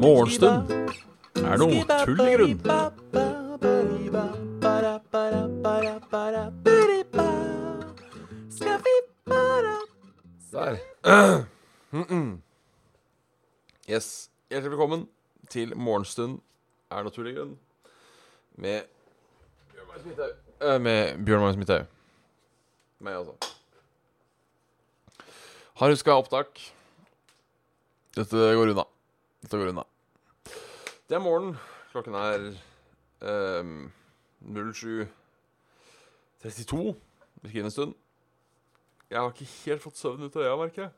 Morgenstund er noe tull i grunn. Der. Yes. Hjertelig velkommen til Morgenstund er noe tull i grunn. Med Bjørn Magnus Midthaug. Med Bjørn Magnus Midthaug. Meg, altså. Har huska opptak. Dette går unna. Dette går unna. Det er morgen. Klokken er um, 07.32. Virker en stund. Jeg har ikke helt fått søvn ut av øya, merker jeg.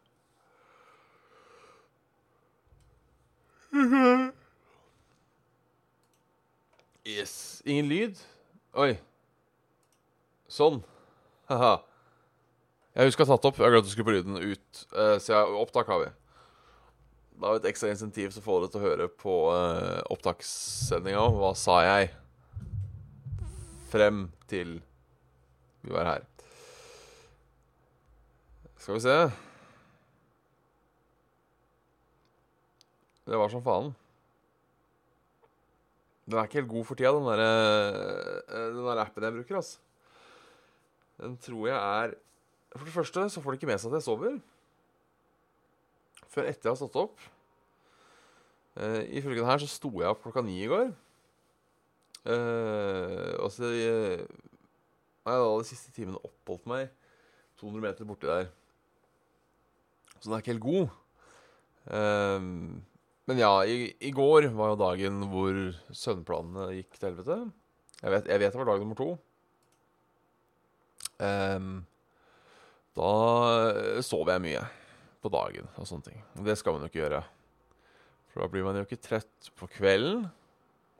Yes. Ingen lyd? Oi. Sånn. Haha. Jeg husker jeg har tatt opp. Jeg har glemt å skru på lyden ut. Uh, så opptak har vi. Da har vi et ekstra insentiv som får dere til å høre på uh, opptakssendinga. Hva sa jeg? Frem til vi var her. Skal vi se Det var som faen. Den er ikke helt god for tida, den der, eh, den der appen jeg bruker. altså. Den tror jeg er For det første så får de ikke med seg at jeg sover. Før etter jeg har stått opp. Uh, ifølge den her så sto jeg opp klokka ni i går. Uh, og så uh, har jeg da de siste timene oppholdt meg 200 meter borti der. Så den er ikke helt god. Uh, men ja, i, i, går var jo dagen hvor søvnplanene gikk til helvete. Jeg vet, jeg vet det var dag nummer to. Um, da sover jeg mye på dagen og sånne ting. Og det skal man jo ikke gjøre. For da blir man jo ikke trett på kvelden.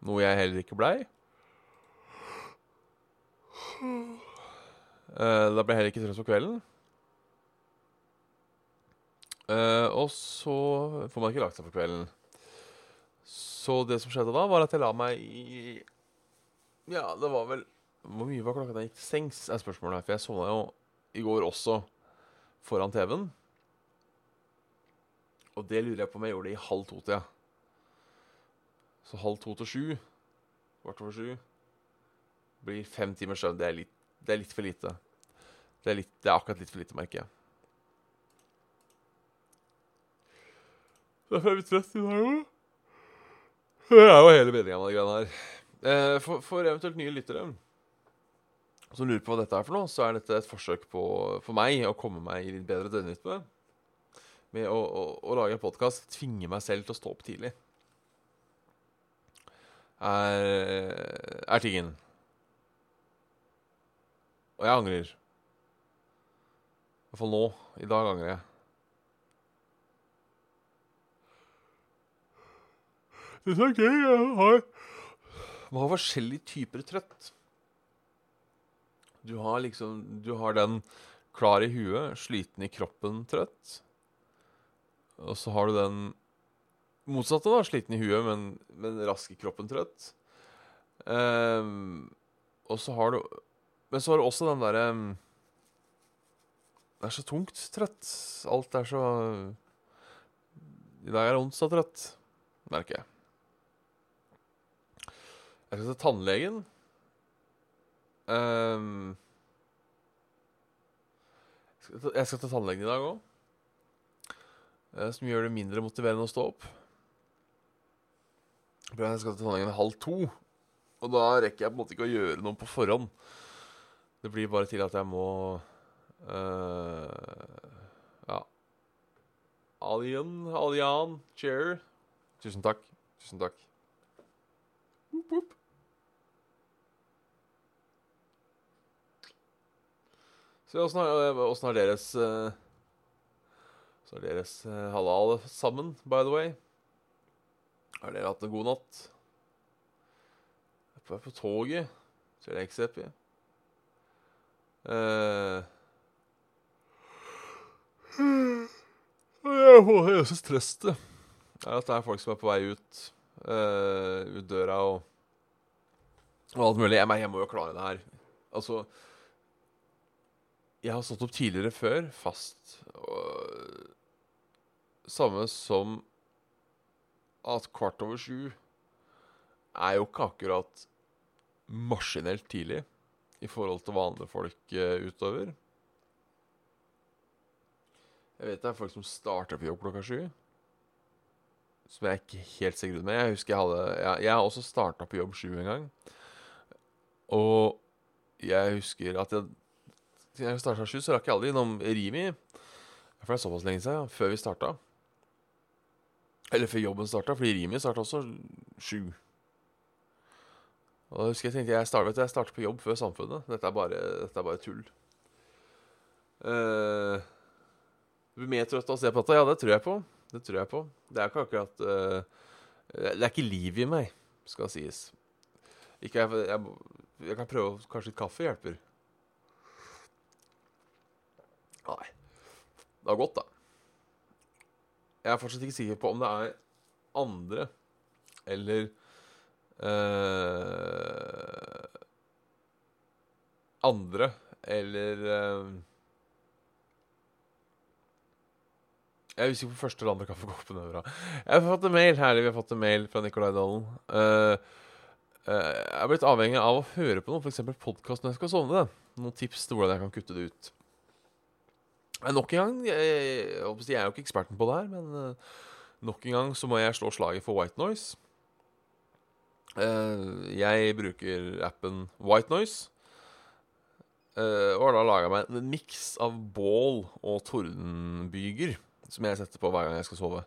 Noe jeg heller ikke blei. Uh, da ble jeg heller ikke trøtt på kvelden. Uh, og så får man ikke lagt seg på kvelden. Så det som skjedde da, var at jeg la meg i Ja, det var vel Hvor mye var klokka da jeg gikk til sengs, er spørsmålet her. For jeg sovna jo i går også foran TV-en. Og det lurer jeg på om jeg gjorde det i halv to-tida. Så halv to til sju, kvart over sju, blir fem timers søvn. Det er litt, det er litt for lite. Det er, litt, det er akkurat litt for lite, merker jeg. Derfor er vi trøtt i dag òg. Det er jo hele meninga med de greiene her. Eh, for, for, eventuelt nye lyttere som lurer på hva dette er for noe, så er dette et forsøk på, for meg å komme meg i litt bedre døgnrytme. Med å, å, å lage en podkast, tvinge meg selv til å stå opp tidlig. Er, er tingen. Og jeg angrer. I hvert fall nå. I dag angrer jeg. Det er gøy. Jeg har Man har forskjellige typer trøtt. Du har liksom Du har den klar i huet, sliten i kroppen, trøtt. Og så har du den motsatte, da. Sliten i huet, men, men rask i kroppen, trøtt. Um, og så har du Men så har du også den derre um, Det er så tungt trøtt. Alt er så I dag er det onsdag trøtt, merker jeg. Jeg skal til tannlegen. Um, jeg skal til tannlegen i dag òg. Uh, som gjør det mindre motiverende å stå opp. Jeg skal til tannlegen halv to. Og da rekker jeg på en måte ikke å gjøre noe på forhånd. Det blir bare til at jeg må uh, Ja. Alien, Alian, chair. Tusen takk. Tusen takk. Boop, woop. Så åssen har, har, deres Åssen har deres halal sammen, by the way. Har dere hatt en god natt? Jeg er på, på toget. er det XEPI. Uh, jeg syns trøstet er at det er folk som er på vei ut. Uh, ut døra og, og alt mulig. Jeg, jeg må jo klare det her. Altså jeg har stått opp tidligere før, fast. Og, samme som at kvart over sju er jo ikke akkurat maskinelt tidlig i forhold til hva andre folk uh, utover. Jeg vet det er folk som starter på jobb klokka sju. Som jeg er ikke helt sikker med. Jeg husker jeg hadde Jeg, jeg har også starta på jobb sju en gang. Og jeg husker at jeg Siden jeg starta sju, så rakk jeg aldri innom Rimi. For det er såpass lenge siden, før vi starta. Eller før jobben starta, fordi Rimi starta også sju. Og da husker jeg tenkte jeg starter, jeg starter på jobb før Samfunnet. Dette er bare, dette er bare tull. Uh, blir mer trøtt av å se på dette? Ja, det tror jeg på. Det tror jeg på. Det er ikke akkurat uh, Det er ikke liv i meg, skal sies. Ikke jeg, jeg, jeg kan prøve Kanskje litt kaffe hjelper. Nei. Det har gått, da. Jeg er fortsatt ikke sikker på om det er andre eller uh, Andre eller uh, Jeg er usikker på første eller andre kaffekoppen. Jeg har fått en mail herlig, vi har fått en mail fra Nicolai Dalen. Uh, jeg er blitt avhengig av å høre på noe, f.eks. podkast når jeg skal sovne. Noen tips til hvordan jeg kan kutte det ut. Nok en gang jeg, jeg, er jo ikke eksperten på det her, men uh, nok en gang så må jeg slå slaget for white noise. Uh, jeg bruker appen White Noise. Uh, og har da laga meg en miks av bål og tordenbyger som jeg setter på hver gang jeg skal sove.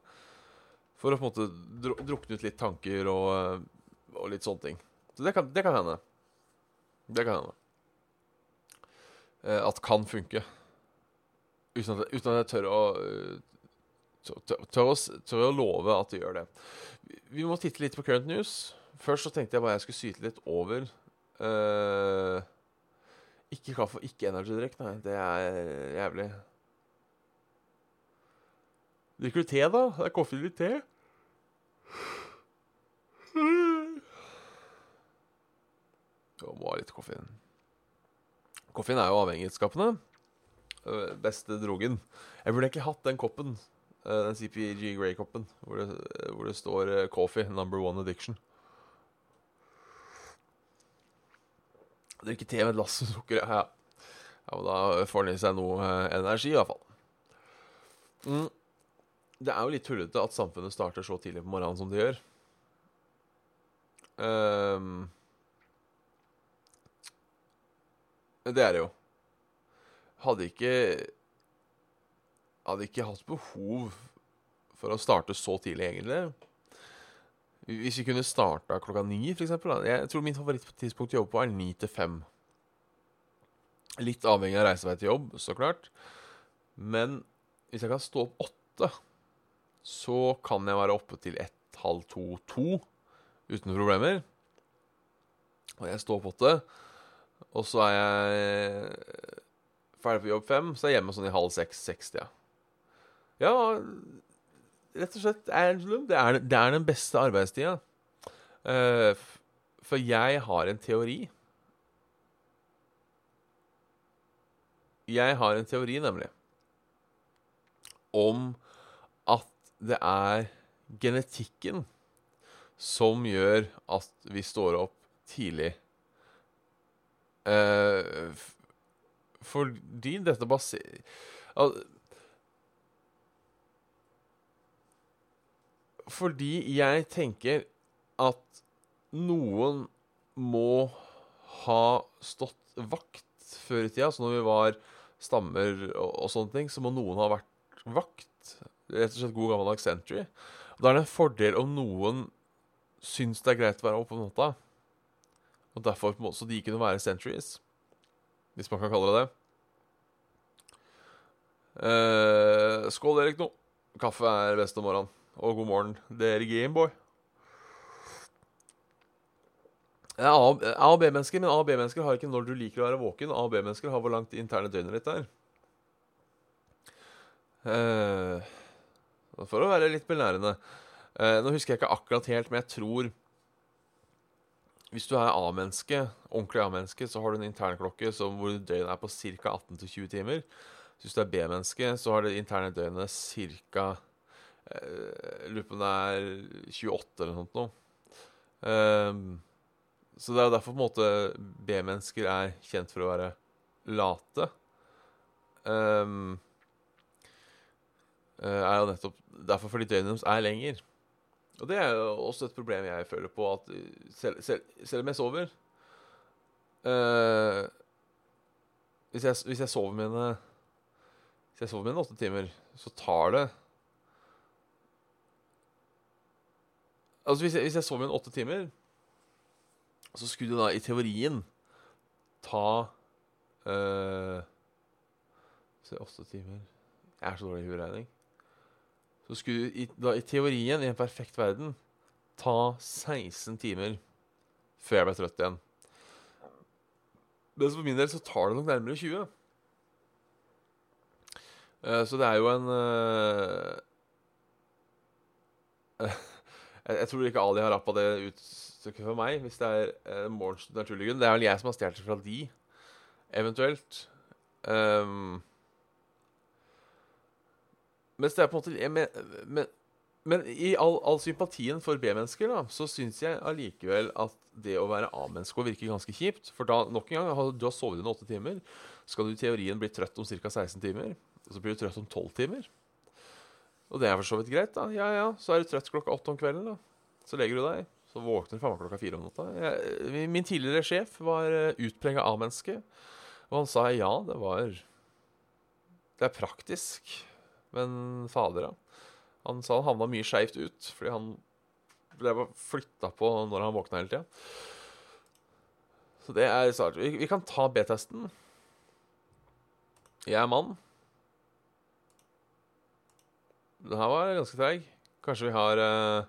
For å på en måte drukne ut litt tanker og, og litt sånne ting. Så det kan, det kan hende. Det kan hende. At kan funke. Uten at, uten at jeg tør å tør, tør, å love at det gjør det. Vi må titte litt på current news. Først så tenkte jeg bare jeg skulle syte litt over. Uh, ikke kaffe og ikke energidrikk, nei. Det er jævlig. Drikker du te, da? Det er kaffe litt te? Det må ha litt koffein. Koffein er jo avhengighetsskapende. Uh, beste drogen. Jeg burde ikke hatt den koppen. Uh, den CPG Grey-koppen hvor, hvor, det står uh, 'Coffee number one addiction'. Drikke te med et lass sukker, ja. ja. Da får den i seg noe energi, i hvert fall. Mm. Det er jo litt tullete at samfunnet starter så tidlig på morgenen som det gjør. Um, det er det jo hadde ikke Hadde ikke hatt behov for å starte så tidlig, egentlig. Hvis vi kunne starta klokka ni, f.eks. Jeg tror min favorittidspunkt å jobbe på er ni til fem. Litt avhengig av reisevei til jobb, så klart. Men hvis jeg kan stå opp åtte, så kan jeg være oppe til ett, halv to, to uten problemer. Og jeg står opp åtte, og så er jeg ferdig på jobb fem, så er jeg hjemme sånn i halv seks-seks. Ja. ja, rett og slett Angelum, det er, det er den beste arbeidstida. Uh, for jeg har en teori. Jeg har en teori, nemlig, om at det er genetikken som gjør at vi står opp tidlig. Uh, fordi dette baserer al Fordi jeg tenker at noen må ha stått vakt før i tida. Så når vi var stammer og, og sånne ting, så må noen ha vært vakt. Rett og slett god gammeldags century. Og Da er det en fordel om noen syns det er greit å være oppe om natta. Og derfor så de kunne være centuries hvis man kan kalle det det. Eh, skål, Erik nå. Kaffe er best om morgenen. Og god morgen, det er Gameboy. A- og B-mennesker, men A- og B-mennesker har ikke når du liker å være våken. A- og B-mennesker har hvor langt interne døgnet ditt er. Eh, for å være litt belærende Eh, Nå husker jeg ikke akkurat helt, men jeg tror Hvis du er A-menneske, ordentlig A-menneske, så har du en internklokke hvor døgnet er på ca. 18-20 timer. Hvis du er B-menneske, så har det interne døgnet ca. Jeg lurer på om det er 28 eller noe sånt. Um, så det er jo derfor på en måte B-mennesker er kjent for å være late. Um, er jo nettopp derfor fordi døgnet deres er lenger. Og det er jo også et problem jeg føler på, at selv, selv, selv om jeg sover uh, hvis, jeg, hvis, jeg, sover mine Hvis jeg sover mine åtte timer, så tar det Altså hvis jeg, hvis jeg sover mine åtte timer, så skulle det da i teorien ta uh, Se, åtte timer. Jeg er så dårlig i hoderegning så skulle i, da, i teorien, i en perfekt verden, ta 16 timer før jeg ble trøtt igjen. Men for min del så tar det nok nærmere 20. Uh, eh, så det er jo en uh, jeg, tror ikke Ali har rappa det uttrykket for meg, hvis det er uh, morgens naturlige grunn. Det er vel jeg som har stjålet det fra de, eventuelt. Um, mens det er på en måte Men, men, men i all, all, sympatien for B-mennesker, da, så syns jeg allikevel at det å være A-menneske virker ganske kjipt. For da, nok en gang, du har sovet dine åtte timer, skal du i teorien bli trøtt om ca. 16 timer. Og så blir du trøtt om 12 timer. Og det er for så vidt greit, da. Ja ja, så er du trøtt klokka åtte om kvelden, da. Så legger du deg. Så våkner du faen klokka fire om natta. Min tidligere sjef var uh, utprega A-menneske, og han sa ja, det var Det er praktisk. Men fader, ja. Han sa han havna mye skeivt ut, fordi han ble flytta på når han våkna hele tida. Så det er snart vi, vi, kan ta B-testen. Jeg er mann. Den her var ganske treig. Kanskje vi har uh,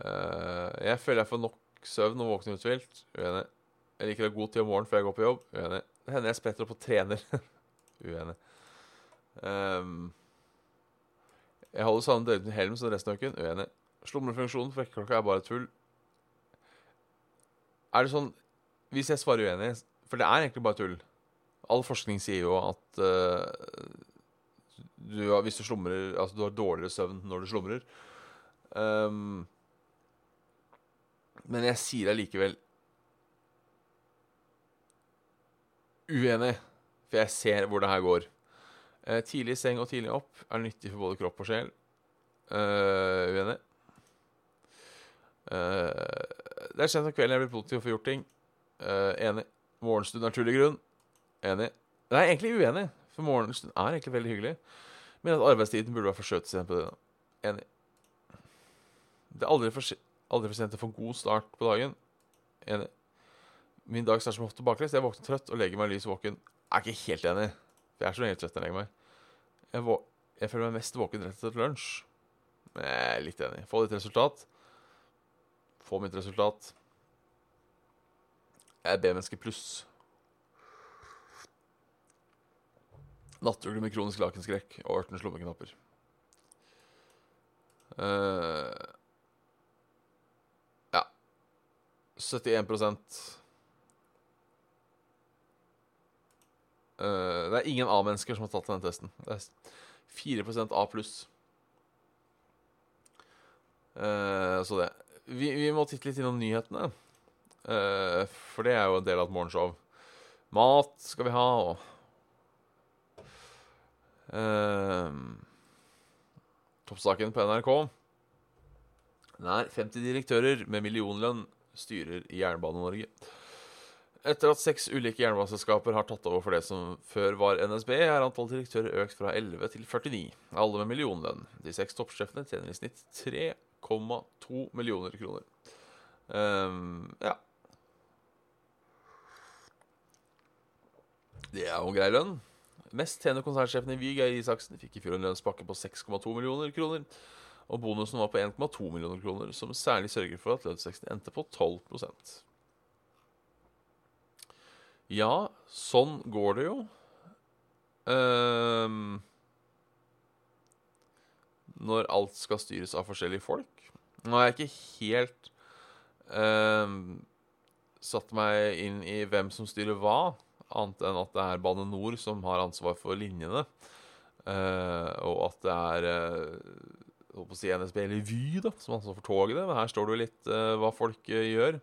uh, Jeg føler jeg får nok søvn og våkner uthvilt. Uenig. Jeg liker ha god tid om morgenen før jeg går på jobb. Uenig. Det hender jeg spretter opp og trener. Uenig. Um, jeg holder samme døgnet helm som resten av uken. Uenig. Slumrefunksjonen for vekkerklokka er bare tull. Er det sånn Hvis jeg svarer uenig For det er egentlig bare tull. All forskning sier jo at uh, du, hvis du slumrer Altså, du har dårligere søvn når du slumrer. Um, men jeg sier allikevel uenig, for jeg ser hvor det her går. Uh, tidlig i seng og tidlig opp er nyttig for både kropp og sjel. Uh, uenig. Uh, det er kjent om kvelden jeg blir produktiv og får gjort ting. enig. Morgenstund er naturlig grunn. Enig. Nei, egentlig uenig, for morgenstund er egentlig veldig hyggelig. Men at arbeidstiden burde være forskjøvet sent på det. Enig. Det er aldri for, aldri for sent å få god start på dagen. Enig. Min dag starter som ofte baklengs. Jeg våkner trøtt og legger meg lys våken. Jeg er ikke helt enig. Jeg er så lenge trøtt jeg legger meg. Jeg, jeg, føler meg mest våken rett etter lunsj. Men jeg er litt enig. Få ditt resultat. Få mitt resultat. Jeg er B-menneske pluss. Nattugle med kronisk lakenskrekk og ørtens lommeknapper. Uh, ja 71 Uh, det er ingen A-mennesker som har tatt den testen. Det er 4% A pluss. Uh, så det. Vi, vi, må titte litt innom nyhetene. Uh, for det er jo en del av et morgenshow. Mat skal vi ha, og Toppsaken på NRK. Nær 50 direktører med millionlønn styrer Jernbane-Norge. Etter at seks ulike jernbaneselskaper har tatt over for det som før var NSB, er antall direktører økt fra 11 til 49, alle med millionlønn. De seks toppsjefene tjener i snitt 3,2 millioner kroner. Um, ja. Det er jo grei lønn. Mest tjener konsernsjefen i Vy, Geir Isaksen, fikk i fjor en lønnspakke på 6,2 millioner kroner. Og bonusen var på 1,2 millioner kroner, som særlig sørger for at lønnsveksten endte på 12 ja, sånn går det jo. Um, når alt skal styres av forskjellige folk. Nå har jeg ikke helt um, satt meg inn i hvem som styrer hva, annet enn at det er Bane Nor som har ansvar for linjene. uh, og at det er uh, holdt på å si NSB eller Vy da, som har ansvar for togene. Men her står det jo litt uh, hva folk uh, gjør.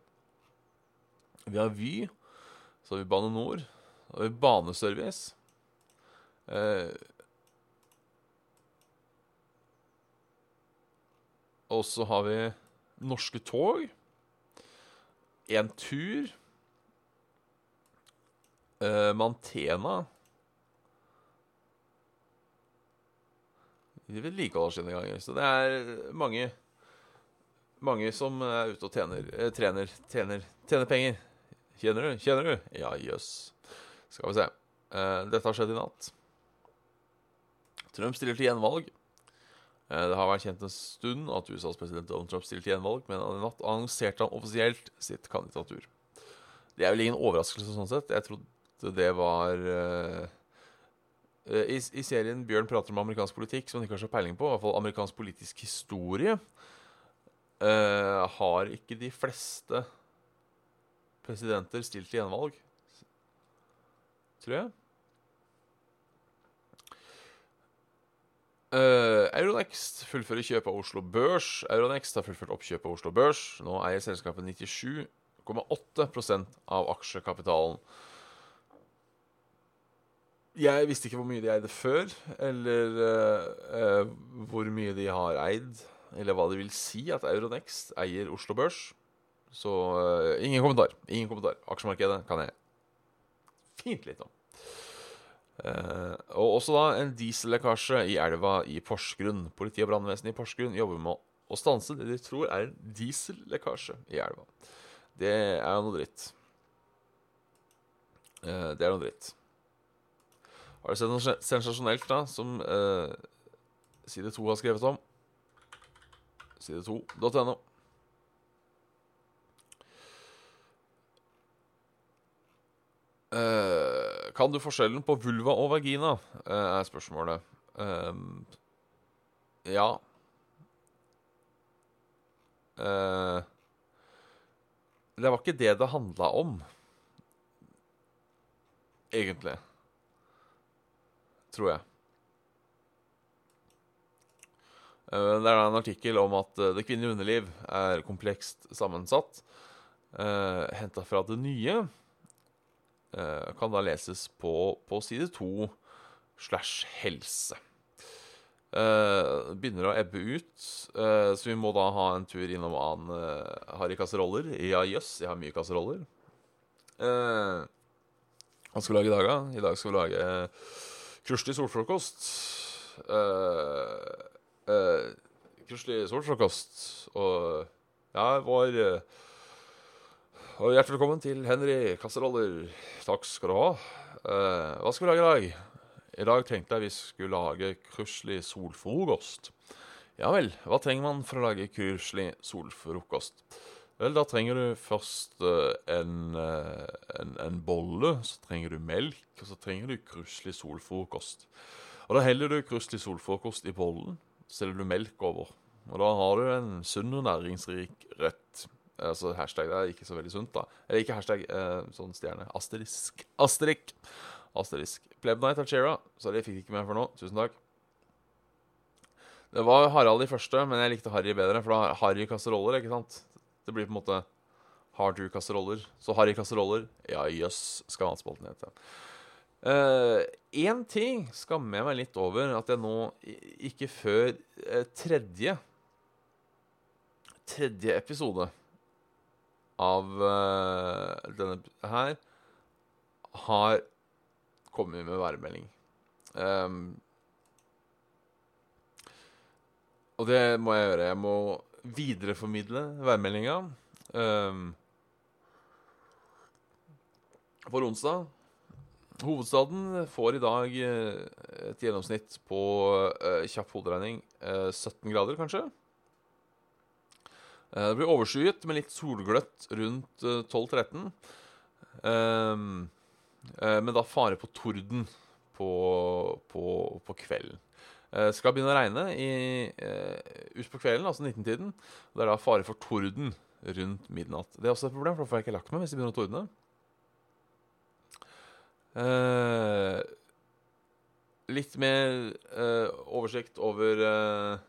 Vi har Vy, så har vi Bane Nor, så har vi Baneservice. Eh, og så har vi Norske Tog. En tur. Eh, Mantena. De vedlikeholder sine ganger. Så det er mange Mange som er ute og tjener, eh, trener, tjener, tjener penger. Tjener du? Kjenner du? Ja, jøss. Skal vi se. Uh, dette har skjedd i natt. Trump stiller til gjenvalg. Eh, det har vært kjent en stund at USAs president Donald Trump stiller til gjenvalg, men i natt annonserte han offisielt sitt kandidatur. Det er vel ingen overraskelse sånn sett. Jeg trodde det var uh, i, I serien Bjørn prater om amerikansk politikk, som han ikke har så peiling på, i hvert fall amerikansk politisk historie, har ikke de fleste presidenter stilt til gjenvalg. Tror jeg. Uh, Euronext fullfører kjøpet av Oslo Børs. Euronext har fullført oppkjøpet av Oslo Børs. Nå eier selskapet 97,8% av aksjekapitalen. Jeg visste ikke hvor mye de eide før, eller uh, uh, hvor mye de har eid, eller hva det vil si at Euronext eier Oslo Børs. Så ingen kommentar. Ingen kommentar. Aksjemarkedet kan jeg fint litt om. Uh, og også da en diesellekkasje i elva i Porsgrunn. Politi og brannvesenet i Porsgrunn jobber med å stanse det de tror er en diesellekkasje i elva. Det er jo noe dritt. Uh, det er noe dritt. Har du sett noe sensasjonelt da som uh, Side 2 har skrevet om? Side2.no. kan du forskjellen på vulva og vagina? Uh, er spørsmålet. Um, ja. Det var ikke det det handla om, egentlig. Tror jeg. Det er en artikkel om at det kvinnelige underliv er komplekst sammensatt. Uh, Henta fra det nye. Eh, kan da leses på, på side 2 slash helse. Uh, begynner å ebbe ut, uh, så vi må da ha en tur innom annen uh, Harry kasseroller. Ja, jøss, jeg har mye kasseroller. Uh, hva skal vi lage i dag, da? I dag skal vi lage uh, kruslig solfrokost. Uh, kruslig solfrokost. Og ja, vår uh, og hjertelig velkommen til Henry Kasseroller. Takk skal du ha. Uh, hva skal vi lage i dag? I dag tenkte jeg vi skulle lage kruselig solfrokost. Ja vel, hva trenger man for å lage kruselig solfrokost? Vel, da trenger du først uh, en, uh, en, en, bolle, så trenger du melk, og så trenger du kruselig solfrokost. Og da heller du kruselig solfrokost i bollen, så setter du melk over. Og da har du en sunn og næringsrik rett. Altså hashtag det er ikke så veldig sunt, da. Eller ikke hashtag, eh, sånn stjerne. Asterisk. Asterisk. Asterisk. Plebnight av Chera. Sorry, jeg fikk ikke med for nå. Tusen takk. Det var Harald i første, men jeg likte Harry bedre. For da Harry kasseroller, ikke sant? Det blir på en måte Hard to kasseroller? Så Harry kasseroller. Ja, jøss, skal matspalten hete. Én uh, ting skammer jeg meg litt over at jeg nå ikke før uh, tredje Tredje episode av uh, denne her har kommet med værmelding. Um, og det må jeg gjøre. Jeg må videreformidle værmeldinga. Um, for onsdag Hovedstaden får i dag eh, et gjennomsnitt på uh, kjapp hoderegning uh, 17 grader, kanskje. Eh, det blir overskyet med litt solgløtt rundt 12-13. Eh, ehm, eh, men da fare på torden på, på, på kvelden. Det skal begynne å regne i, utpå kvelden, altså 19-tiden. Det er da fare for torden rundt midnatt. Det er også et problem, for da får jeg ikke lagt meg hvis det begynner å tordne. Eh, litt mer eh, oversikt over eh,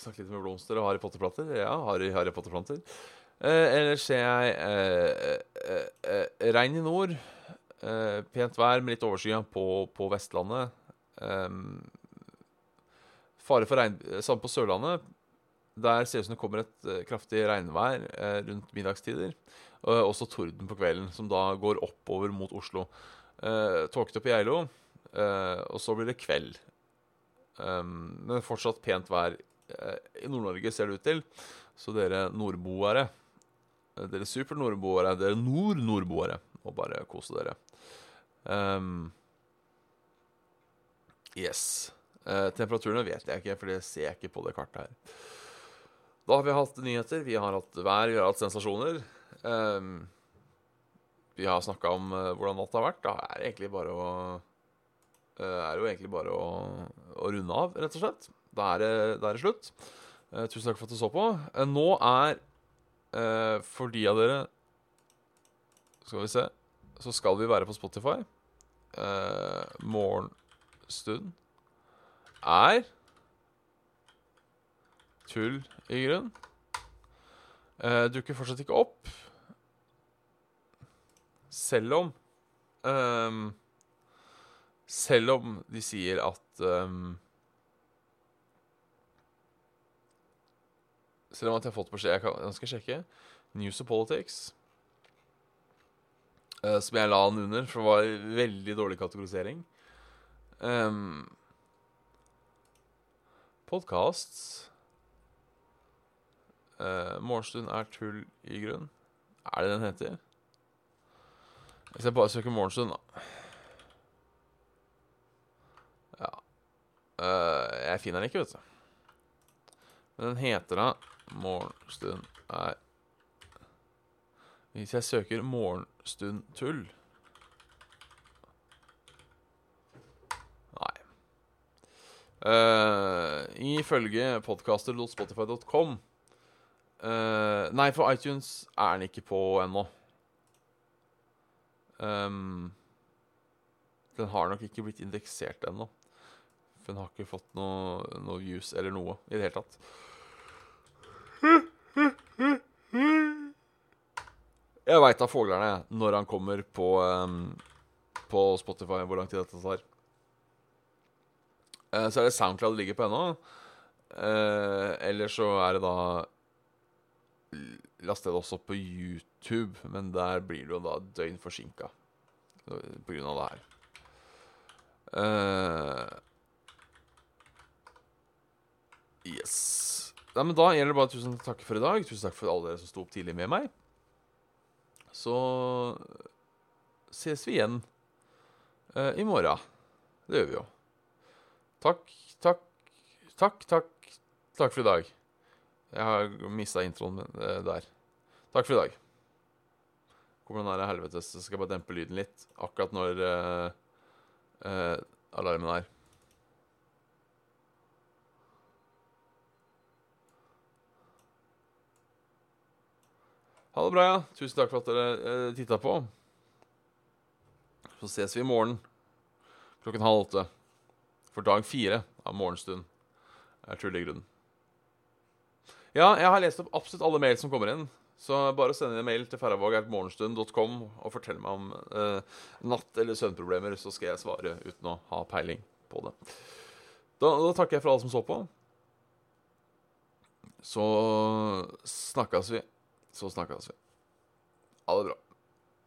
Snakke litt med blomster og Harry Potter-plater. Ja, Harry, Harry Potter-planter. Eh, ellers ser jeg eh, eh, eh, regn i nord. Eh, pent vær med litt overskya på, på Vestlandet. Ehm, fare for regn Samme på Sørlandet. Der ser det ut som det kommer et eh, kraftig regnvær eh, rundt middagstider. Og også torden på kvelden, som da går oppover mot Oslo. Uh, Tåkete på Geilo, eh, og så blir det kveld. Um, men fortsatt pent vær. Eh, I Nord-Norge ser det ut til. Så dere nordboere, eh, dere super-nordboere, dere nord-nordboere, må bare kose dere. Um, yes. Uh, temperaturene vet jeg ikke, for det ser jeg ikke på det kartet her. Da har vi hatt nyheter, vi har hatt vær, vi har hatt sensasjoner. Um, vi har snakka om hvordan natta har vært. Da er det egentlig bare å uh, jo egentlig bare å, å, runde av, rett og slett. Da er det, da er det slutt. Eh, tusen takk for at du så på. nå er for de av dere Skal vi se Så skal vi være på Spotify. morgenstund er tull i grunn. dukker fortsatt ikke opp. Selv om um, Selv om de sier at um, Selv om at jeg har fått beskjed Jeg, kan, jeg skal sjekke. News of Politics. Uh, som jeg la den under, for det var veldig dårlig kategorisering. Um, Podkasts uh, Morgenstund er tull i grunn. Er det den heter? Hvis jeg bare søker morgenstund, da Ja. Uh, jeg finner den ikke, vet du. Men den heter da Morgenstund er Hvis jeg søker morgenstund tull Nei. Uh, ifølge podcaster.spotify.com uh, Nei, for iTunes er den ikke på ennå. Um, den har nok ikke blitt indeksert ennå. For den har ikke fått noe, noe views eller noe i det hele tatt. Jeg veit av foglerne når han kommer på, um, på Spotify, hvor lang tid dette tar. Uh, så er det SoundCloud det ligger på ennå. Uh, eller så er det da laster det også på YouTube, men der blir det jo da døgn forsinka på grunn av det her. Uh, yes. Nei, men da gjelder det bare tusen takk for i dag. Tusen takk for alle dere som sto opp tidlig med meg. Så ses vi igjen uh, i morgen. Det gjør vi jo. Takk, takk, takk, takk, takk for i dag. Jeg har mista introen uh, der. Takk for i dag. Kommer den her helvetes Så skal jeg bare dempe lyden litt akkurat når uh, uh, alarmen er. Ha det bra, ja. Tusen takk for at dere uh, titta på. Så ses vi i morgen klokken halv åtte for dag fire av Morgenstund. er tullegrunnen. Ja, jeg har lest opp absolutt alle mail som kommer inn. Så bare send en mail til ferravåg.morgenstund.com og fortell meg om eh, natt- eller søvnproblemer, så skal jeg svare uten å ha peiling på det. Da, da takker jeg for alle som så på. Så snakkes vi. Så snakkes vi. Ha det bra.